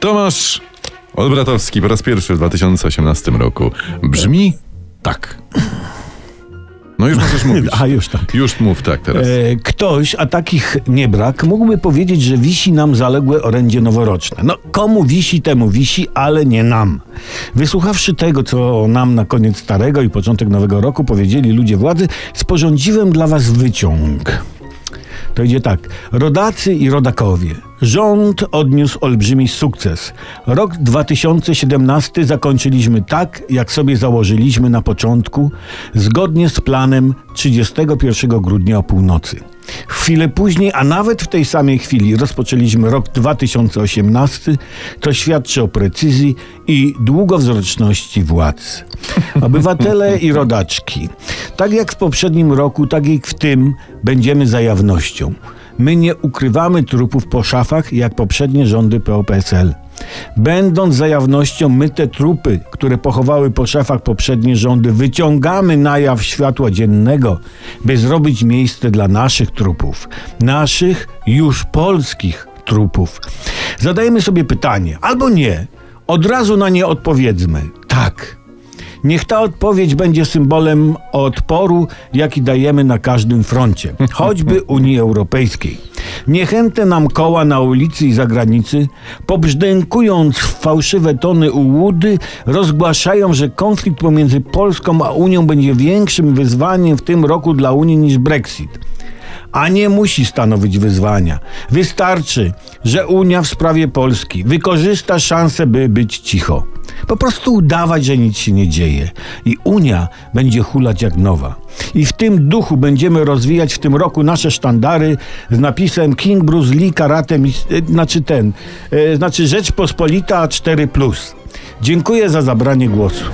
Tomasz Olbratowski po raz pierwszy w 2018 roku brzmi tak. No już możesz mówić. A już tak. Już mów tak teraz. E, ktoś, a takich nie brak, mógłby powiedzieć, że wisi nam zaległe orędzie noworoczne. No, komu wisi, temu wisi, ale nie nam. Wysłuchawszy tego, co nam na koniec starego i początek nowego roku powiedzieli ludzie władzy, sporządziłem dla was wyciąg. To idzie tak. Rodacy i rodakowie. Rząd odniósł olbrzymi sukces. Rok 2017 zakończyliśmy tak, jak sobie założyliśmy na początku, zgodnie z planem 31 grudnia o północy. Chwilę później, a nawet w tej samej chwili rozpoczęliśmy rok 2018, co świadczy o precyzji i długowzroczności władz. Obywatele i rodaczki. Tak jak w poprzednim roku, tak jak w tym będziemy za jawnością. My nie ukrywamy trupów po szafach, jak poprzednie rządy PO-PSL. Będąc za jawnością, my te trupy, które pochowały po szafach poprzednie rządy, wyciągamy na jaw światła dziennego, by zrobić miejsce dla naszych trupów. Naszych, już polskich trupów. Zadajmy sobie pytanie, albo nie. Od razu na nie odpowiedzmy. Tak. Niech ta odpowiedź będzie symbolem odporu, jaki dajemy na każdym froncie, choćby Unii Europejskiej. Niechętne nam koła na ulicy i zagranicy, pobrzdękując fałszywe tony ułudy, rozgłaszają, że konflikt pomiędzy Polską a Unią będzie większym wyzwaniem w tym roku dla Unii niż Brexit a nie musi stanowić wyzwania. Wystarczy, że Unia w sprawie Polski wykorzysta szansę, by być cicho. Po prostu udawać, że nic się nie dzieje. I Unia będzie hulać jak nowa. I w tym duchu będziemy rozwijać w tym roku nasze sztandary z napisem King Bruce Lee Karate, e, znaczy ten, e, znaczy Rzeczpospolita 4+. Dziękuję za zabranie głosu.